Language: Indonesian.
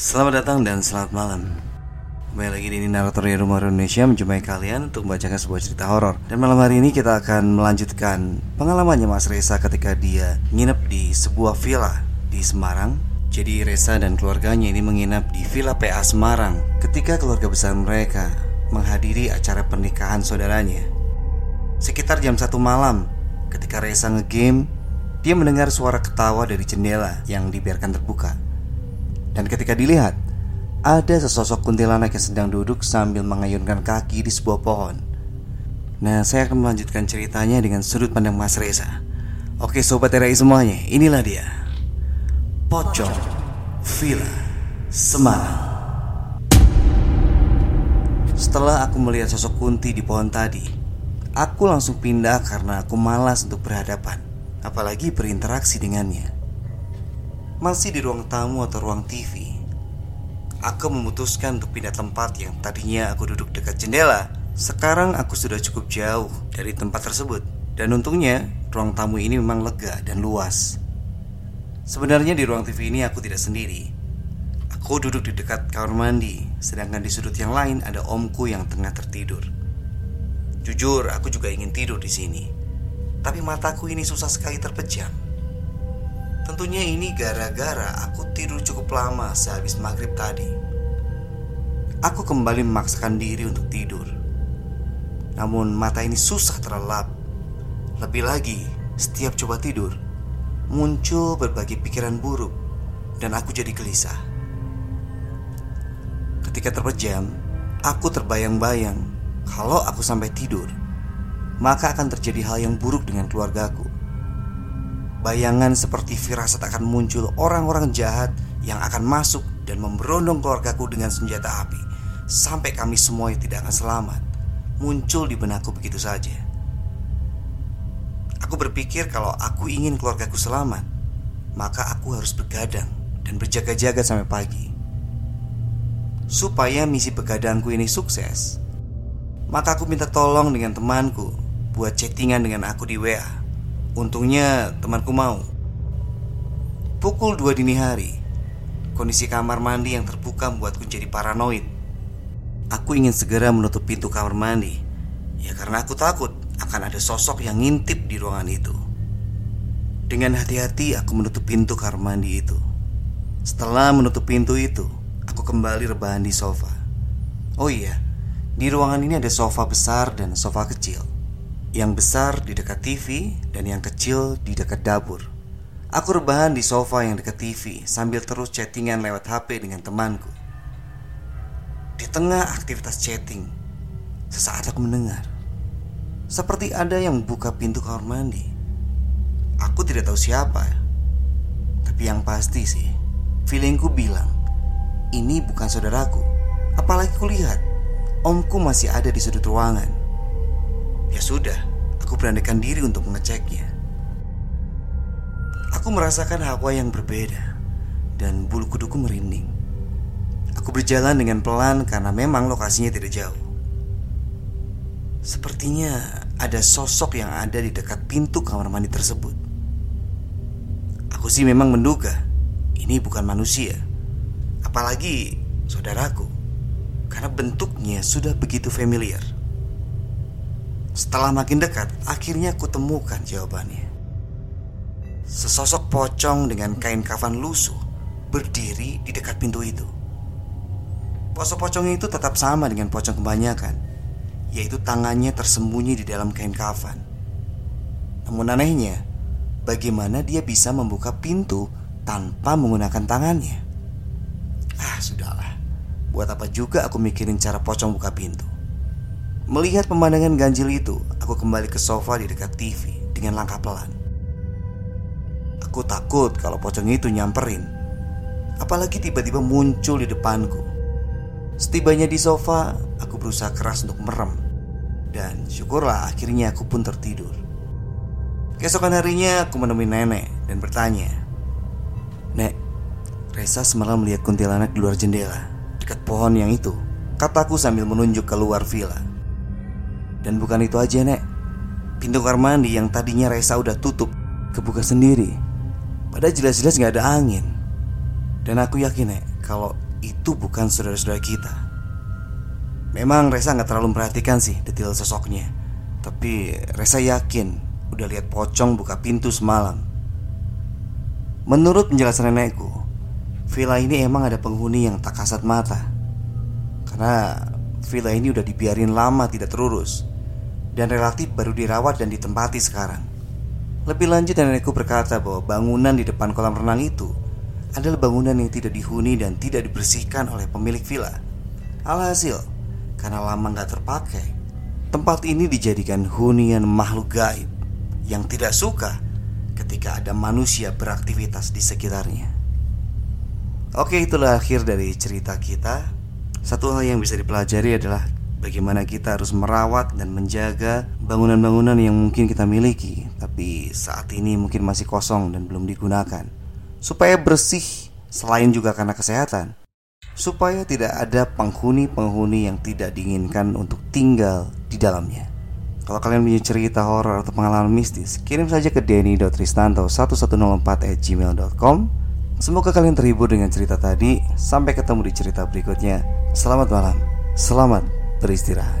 Selamat datang dan selamat malam. Kembali lagi di Narator di Rumah Indonesia Menjumpai kalian untuk membacakan sebuah cerita horor. Dan malam hari ini kita akan melanjutkan Pengalamannya Mas Reza ketika dia nginep di sebuah villa di Semarang. Jadi Reza dan keluarganya ini menginap di Villa PA Semarang Ketika keluarga besar mereka menghadiri acara pernikahan saudaranya. Sekitar jam satu malam Ketika Reza ngegame Dia mendengar suara ketawa dari jendela yang dibiarkan terbuka dan ketika dilihat, ada sesosok kuntilanak yang sedang duduk sambil mengayunkan kaki di sebuah pohon. Nah, saya akan melanjutkan ceritanya dengan sudut pandang Mas Reza. Oke, sobat RI semuanya, inilah dia. Pocong Villa Semarang. Setelah aku melihat sosok kunti di pohon tadi, aku langsung pindah karena aku malas untuk berhadapan, apalagi berinteraksi dengannya. Masih di ruang tamu atau ruang TV Aku memutuskan untuk pindah tempat yang tadinya aku duduk dekat jendela. Sekarang aku sudah cukup jauh dari tempat tersebut. Dan untungnya ruang tamu ini memang lega dan luas. Sebenarnya di ruang TV ini aku tidak sendiri. Aku duduk di dekat kamar mandi Sedangkan di sudut yang lain ada omku yang tengah tertidur. Jujur aku juga ingin tidur di sini. Tapi mataku ini susah sekali terpejam Tentunya ini gara-gara aku tidur cukup lama sehabis maghrib tadi. Aku kembali memaksakan diri untuk tidur. Namun mata ini susah terlelap. Lebih lagi, setiap coba tidur, muncul berbagai pikiran buruk dan aku jadi gelisah. Ketika terpejam, aku terbayang-bayang kalau aku sampai tidur, maka akan terjadi hal yang buruk dengan keluargaku. Bayangan seperti firasat akan muncul orang-orang jahat yang akan masuk dan memberondong keluargaku dengan senjata api. Sampai kami semua tidak akan selamat Muncul di benakku begitu saja. Aku berpikir kalau aku ingin keluargaku selamat Maka aku harus begadang dan berjaga-jaga sampai pagi. Supaya misi begadangku ini sukses Maka aku minta tolong dengan temanku Buat chattingan dengan aku di WA Untungnya temanku mau. Pukul 2 dini hari Kondisi kamar mandi yang terbuka membuatku jadi paranoid. Aku ingin segera menutup pintu kamar mandi. Ya karena aku takut akan ada sosok yang ngintip di ruangan itu. Dengan hati-hati aku menutup pintu kamar mandi itu. Setelah menutup pintu itu Aku kembali rebahan di sofa. Oh iya Di ruangan ini ada sofa besar dan sofa kecil yang besar di dekat TV dan yang kecil di dekat dapur. Aku rebahan di sofa yang dekat TV sambil terus chattingan lewat HP dengan temanku. Di tengah aktivitas chatting, sesaat aku mendengar seperti ada yang membuka pintu kamar mandi. Aku tidak tahu siapa, tapi yang pasti sih, feelingku bilang ini bukan saudaraku. Apalagi kulihat omku masih ada di sudut ruangan. Ya sudah, aku beranikan diri untuk mengeceknya. Aku merasakan hawa yang berbeda dan bulu kuduku merinding. Aku berjalan dengan pelan karena memang lokasinya tidak jauh. Sepertinya ada sosok yang ada di dekat pintu kamar mandi tersebut. Aku sih memang menduga ini bukan manusia, apalagi saudaraku, karena bentuknya sudah begitu familiar. Setelah makin dekat, akhirnya aku temukan jawabannya. Sesosok pocong dengan kain kafan lusuh berdiri di dekat pintu itu. Posok pocong itu tetap sama dengan pocong kebanyakan, yaitu tangannya tersembunyi di dalam kain kafan. Namun anehnya, bagaimana dia bisa membuka pintu tanpa menggunakan tangannya? Ah, sudahlah. Buat apa juga aku mikirin cara pocong buka pintu? Melihat pemandangan ganjil itu, aku kembali ke sofa di dekat TV dengan langkah pelan. Aku takut kalau pocong itu nyamperin. Apalagi tiba-tiba muncul di depanku. Setibanya di sofa, aku berusaha keras untuk merem. Dan syukurlah akhirnya aku pun tertidur. Keesokan harinya aku menemui nenek dan bertanya, Nek, Reza semalam melihat kuntilanak di luar jendela dekat pohon yang itu. Kataku sambil menunjuk keluar villa. Dan bukan itu aja nek Pintu kamar mandi yang tadinya Reza udah tutup Kebuka sendiri Padahal jelas-jelas gak ada angin Dan aku yakin nek kalau itu bukan saudara-saudara kita. Memang Resa nggak terlalu memperhatikan sih detail sosoknya, tapi Resa yakin udah lihat pocong buka pintu semalam. Menurut penjelasan nenekku, villa ini emang ada penghuni yang tak kasat mata. Karena villa ini udah dibiarin lama tidak terurus dan relatif baru dirawat dan ditempati sekarang. Lebih lanjut nenekku berkata bahwa bangunan di depan kolam renang itu adalah bangunan yang tidak dihuni dan tidak dibersihkan oleh pemilik villa. Alhasil, karena lama nggak terpakai, tempat ini dijadikan hunian makhluk gaib yang tidak suka ketika ada manusia beraktivitas di sekitarnya. Oke, itulah akhir dari cerita kita. Satu hal yang bisa dipelajari adalah bagaimana kita harus merawat dan menjaga bangunan-bangunan yang mungkin kita miliki, tapi saat ini mungkin masih kosong dan belum digunakan supaya bersih selain juga karena kesehatan supaya tidak ada penghuni-penghuni yang tidak diinginkan untuk tinggal di dalamnya. Kalau kalian punya cerita horor atau pengalaman mistis, kirim saja ke denny.tristanto1104@gmail.com. Semoga kalian terhibur dengan cerita tadi. Sampai ketemu di cerita berikutnya. Selamat malam. Selamat beristirahat.